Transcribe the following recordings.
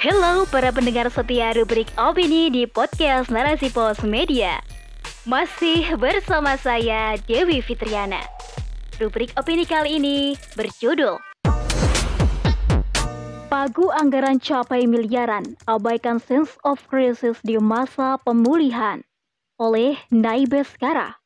Halo para pendengar setia rubrik opini di podcast Narasi Pos Media. Masih bersama saya Dewi Fitriana. Rubrik opini kali ini berjudul Pagu anggaran capai miliaran, abaikan sense of crisis di masa pemulihan oleh Naibes Kara.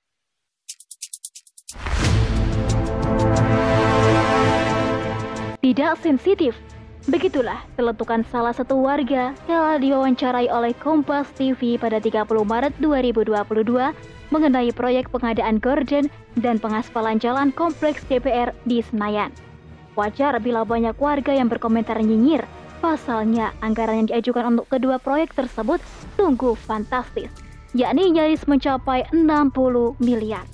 Tidak sensitif Begitulah teletukan salah satu warga kala diwawancarai oleh Kompas TV pada 30 Maret 2022 mengenai proyek pengadaan gorden dan pengaspalan jalan kompleks DPR di Senayan. Wajar bila banyak warga yang berkomentar nyinyir, pasalnya anggaran yang diajukan untuk kedua proyek tersebut sungguh fantastis, yakni nyaris mencapai 60 miliar.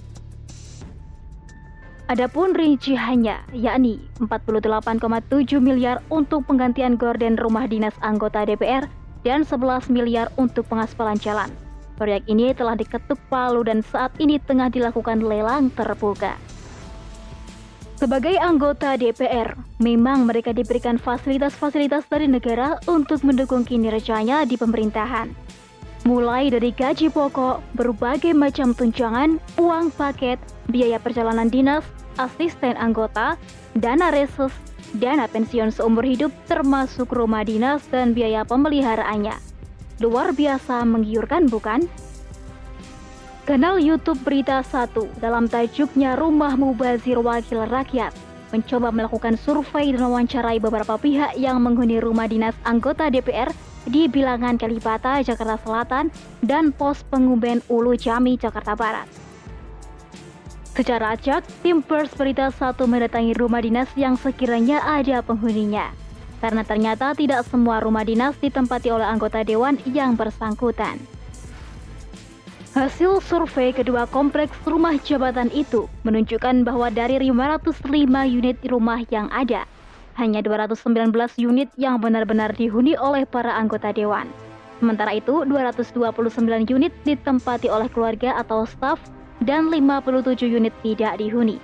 Adapun rinciannya, yakni 48,7 miliar untuk penggantian gorden rumah dinas anggota DPR dan 11 miliar untuk pengaspalan jalan. Proyek ini telah diketuk palu dan saat ini tengah dilakukan lelang terbuka. Sebagai anggota DPR, memang mereka diberikan fasilitas-fasilitas dari negara untuk mendukung kinerjanya di pemerintahan. Mulai dari gaji pokok, berbagai macam tunjangan, uang paket, biaya perjalanan dinas, asisten anggota, dana reses, dana pensiun seumur hidup termasuk rumah dinas dan biaya pemeliharaannya. Luar biasa menggiurkan bukan? Kanal YouTube Berita 1 dalam tajuknya Rumah Mubazir Wakil Rakyat mencoba melakukan survei dan mewawancarai beberapa pihak yang menghuni rumah dinas anggota DPR di Bilangan Kalibata, Jakarta Selatan dan pos pengumben Ulu Jami, Jakarta Barat. Secara acak, tim Pers Berita satu mendatangi rumah dinas yang sekiranya ada penghuninya. Karena ternyata tidak semua rumah dinas ditempati oleh anggota dewan yang bersangkutan. Hasil survei kedua kompleks rumah jabatan itu menunjukkan bahwa dari 505 unit rumah yang ada, hanya 219 unit yang benar-benar dihuni oleh para anggota dewan. Sementara itu, 229 unit ditempati oleh keluarga atau staf dan 57 unit tidak dihuni.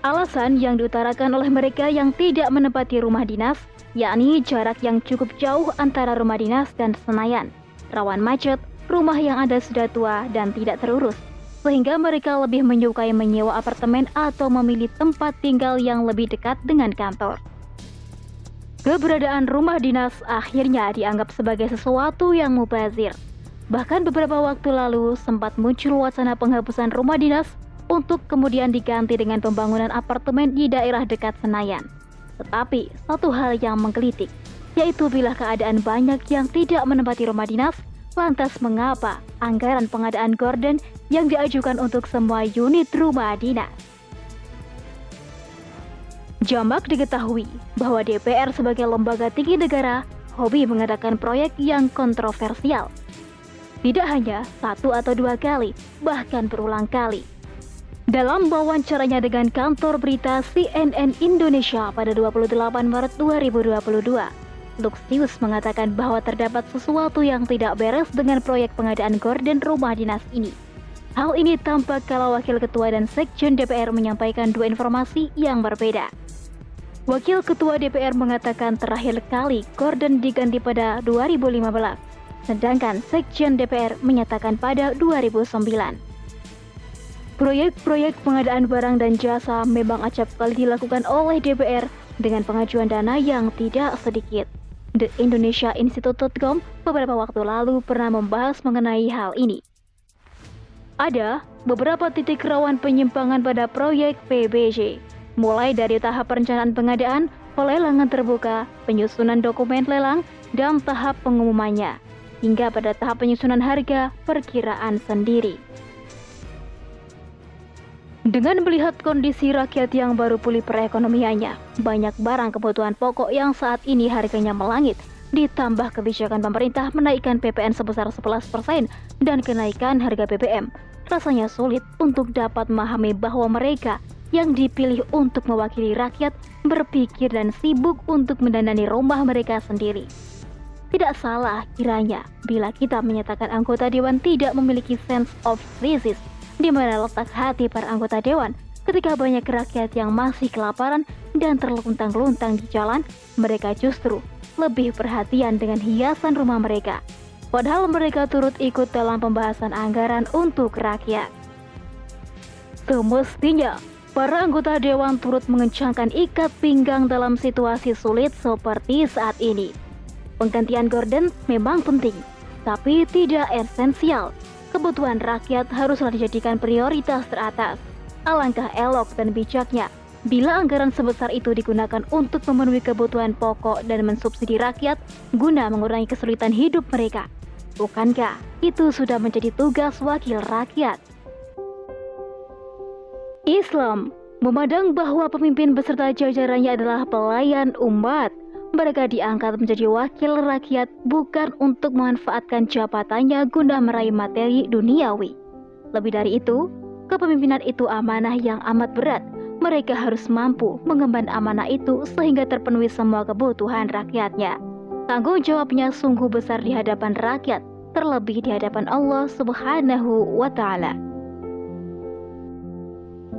Alasan yang diutarakan oleh mereka yang tidak menempati rumah dinas, yakni jarak yang cukup jauh antara rumah dinas dan Senayan, rawan macet, rumah yang ada sudah tua dan tidak terurus, sehingga mereka lebih menyukai menyewa apartemen atau memilih tempat tinggal yang lebih dekat dengan kantor. Keberadaan rumah dinas akhirnya dianggap sebagai sesuatu yang mubazir, Bahkan beberapa waktu lalu sempat muncul wacana penghapusan rumah dinas untuk kemudian diganti dengan pembangunan apartemen di daerah dekat Senayan. Tetapi satu hal yang menggelitik, yaitu bila keadaan banyak yang tidak menempati rumah dinas, lantas mengapa anggaran pengadaan gorden yang diajukan untuk semua unit rumah dinas? Jamak diketahui bahwa DPR sebagai lembaga tinggi negara hobi mengadakan proyek yang kontroversial tidak hanya satu atau dua kali, bahkan berulang kali. Dalam wawancaranya dengan kantor berita CNN Indonesia pada 28 Maret 2022, Luxius mengatakan bahwa terdapat sesuatu yang tidak beres dengan proyek pengadaan gorden rumah dinas ini. Hal ini tampak kalau Wakil Ketua dan Sekjen DPR menyampaikan dua informasi yang berbeda. Wakil Ketua DPR mengatakan terakhir kali gorden diganti pada 2015 sedangkan Sekjen DPR menyatakan pada 2009. Proyek-proyek pengadaan barang dan jasa memang acap kali dilakukan oleh DPR dengan pengajuan dana yang tidak sedikit. The Indonesia Institute.com beberapa waktu lalu pernah membahas mengenai hal ini. Ada beberapa titik rawan penyimpangan pada proyek PBJ, mulai dari tahap perencanaan pengadaan, pelelangan terbuka, penyusunan dokumen lelang, dan tahap pengumumannya hingga pada tahap penyusunan harga perkiraan sendiri. Dengan melihat kondisi rakyat yang baru pulih perekonomiannya, banyak barang kebutuhan pokok yang saat ini harganya melangit, ditambah kebijakan pemerintah menaikkan PPN sebesar 11% dan kenaikan harga BBM, rasanya sulit untuk dapat memahami bahwa mereka yang dipilih untuk mewakili rakyat berpikir dan sibuk untuk mendandani rumah mereka sendiri. Tidak salah kiranya bila kita menyatakan anggota dewan tidak memiliki sense of crisis di mana letak hati para anggota dewan ketika banyak rakyat yang masih kelaparan dan terluntang-luntang di jalan, mereka justru lebih perhatian dengan hiasan rumah mereka. Padahal mereka turut ikut dalam pembahasan anggaran untuk rakyat. Semestinya, para anggota dewan turut mengencangkan ikat pinggang dalam situasi sulit seperti saat ini. Penggantian Gordon memang penting, tapi tidak esensial. Kebutuhan rakyat haruslah dijadikan prioritas teratas. Alangkah elok dan bijaknya bila anggaran sebesar itu digunakan untuk memenuhi kebutuhan pokok dan mensubsidi rakyat guna mengurangi kesulitan hidup mereka. Bukankah itu sudah menjadi tugas wakil rakyat? Islam memandang bahwa pemimpin beserta jajarannya adalah pelayan umat. Mereka diangkat menjadi wakil rakyat bukan untuk memanfaatkan jabatannya guna meraih materi duniawi. Lebih dari itu, kepemimpinan itu amanah yang amat berat. Mereka harus mampu mengemban amanah itu sehingga terpenuhi semua kebutuhan rakyatnya. Tanggung jawabnya sungguh besar di hadapan rakyat, terlebih di hadapan Allah Subhanahu wa Ta'ala.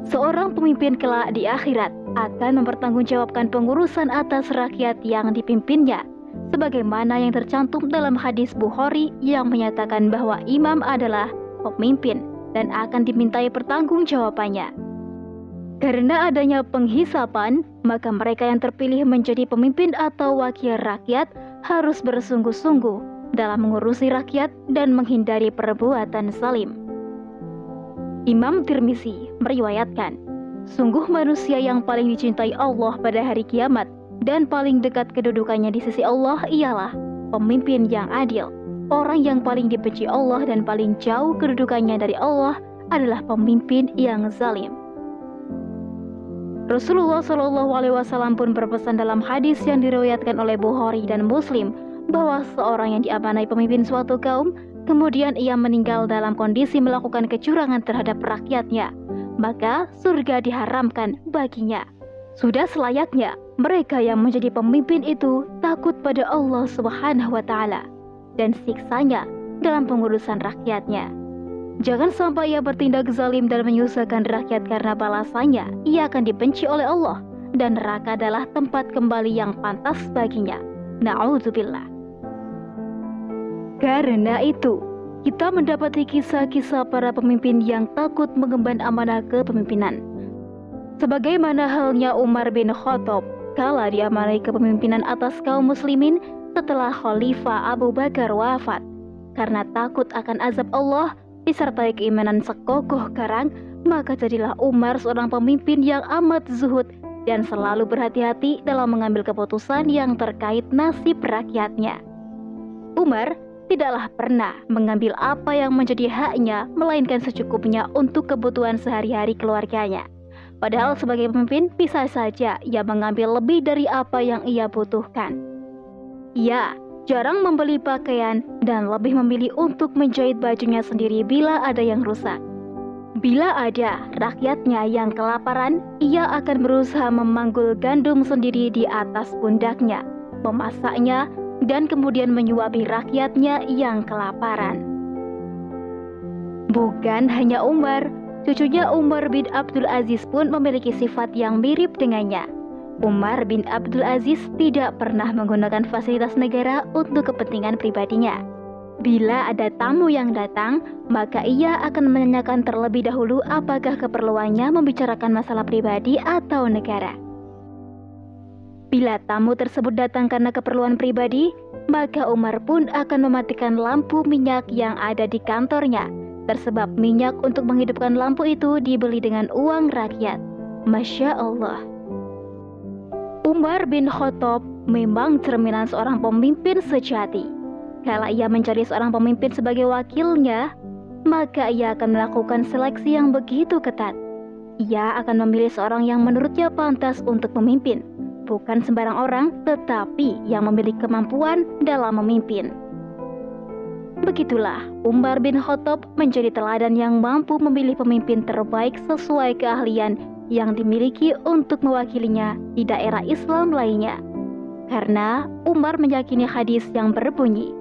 Seorang pemimpin kelak di akhirat akan mempertanggungjawabkan pengurusan atas rakyat yang dipimpinnya, sebagaimana yang tercantum dalam hadis Bukhari yang menyatakan bahwa imam adalah pemimpin dan akan dimintai pertanggungjawabannya. Karena adanya penghisapan, maka mereka yang terpilih menjadi pemimpin atau wakil rakyat harus bersungguh-sungguh dalam mengurusi rakyat dan menghindari perbuatan salim. Imam Tirmizi meriwayatkan, sungguh manusia yang paling dicintai Allah pada hari kiamat dan paling dekat kedudukannya di sisi Allah ialah pemimpin yang adil. Orang yang paling dibenci Allah dan paling jauh kedudukannya dari Allah adalah pemimpin yang zalim. Rasulullah Shallallahu Alaihi Wasallam pun berpesan dalam hadis yang diriwayatkan oleh Bukhari dan Muslim bahwa seorang yang diamanai pemimpin suatu kaum, kemudian ia meninggal dalam kondisi melakukan kecurangan terhadap rakyatnya, maka surga diharamkan baginya. Sudah selayaknya mereka yang menjadi pemimpin itu takut pada Allah Subhanahu wa taala dan siksanya dalam pengurusan rakyatnya. Jangan sampai ia bertindak zalim dan menyusahkan rakyat karena balasannya ia akan dibenci oleh Allah dan neraka adalah tempat kembali yang pantas baginya. Na'udzubillah. Karena itu, kita mendapati kisah-kisah para pemimpin yang takut mengemban amanah kepemimpinan. Sebagaimana halnya Umar bin Khattab kala diamanai kepemimpinan atas kaum muslimin setelah Khalifah Abu Bakar wafat. Karena takut akan azab Allah disertai keimanan sekokoh karang, maka jadilah Umar seorang pemimpin yang amat zuhud dan selalu berhati-hati dalam mengambil keputusan yang terkait nasib rakyatnya. Umar tidaklah pernah mengambil apa yang menjadi haknya, melainkan secukupnya untuk kebutuhan sehari-hari keluarganya. Padahal sebagai pemimpin bisa saja ia mengambil lebih dari apa yang ia butuhkan. Ia jarang membeli pakaian dan lebih memilih untuk menjahit bajunya sendiri bila ada yang rusak. Bila ada rakyatnya yang kelaparan, ia akan berusaha memanggul gandum sendiri di atas pundaknya, memasaknya, dan kemudian menyuapi rakyatnya yang kelaparan. Bukan hanya Umar, cucunya Umar bin Abdul Aziz pun memiliki sifat yang mirip dengannya. Umar bin Abdul Aziz tidak pernah menggunakan fasilitas negara untuk kepentingan pribadinya. Bila ada tamu yang datang, maka ia akan menanyakan terlebih dahulu apakah keperluannya membicarakan masalah pribadi atau negara. Bila tamu tersebut datang karena keperluan pribadi, maka Umar pun akan mematikan lampu minyak yang ada di kantornya. Tersebab minyak untuk menghidupkan lampu itu dibeli dengan uang rakyat. Masya Allah. Umar bin Khattab memang cerminan seorang pemimpin sejati. Kalau ia mencari seorang pemimpin sebagai wakilnya, maka ia akan melakukan seleksi yang begitu ketat. Ia akan memilih seorang yang menurutnya pantas untuk memimpin, bukan sembarang orang, tetapi yang memiliki kemampuan dalam memimpin. Begitulah, Umar bin Khattab menjadi teladan yang mampu memilih pemimpin terbaik sesuai keahlian yang dimiliki untuk mewakilinya di daerah Islam lainnya. Karena Umar meyakini hadis yang berbunyi,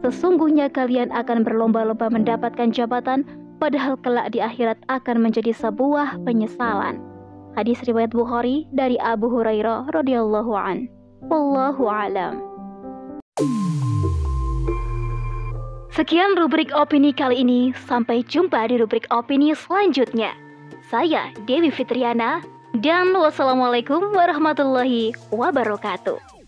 Sesungguhnya kalian akan berlomba-lomba mendapatkan jabatan, padahal kelak di akhirat akan menjadi sebuah penyesalan. Hadis riwayat Bukhari dari Abu Hurairah radhiyallahu an. Wallahu alam. Sekian rubrik opini kali ini. Sampai jumpa di rubrik opini selanjutnya. Saya Dewi Fitriana dan wassalamualaikum warahmatullahi wabarakatuh.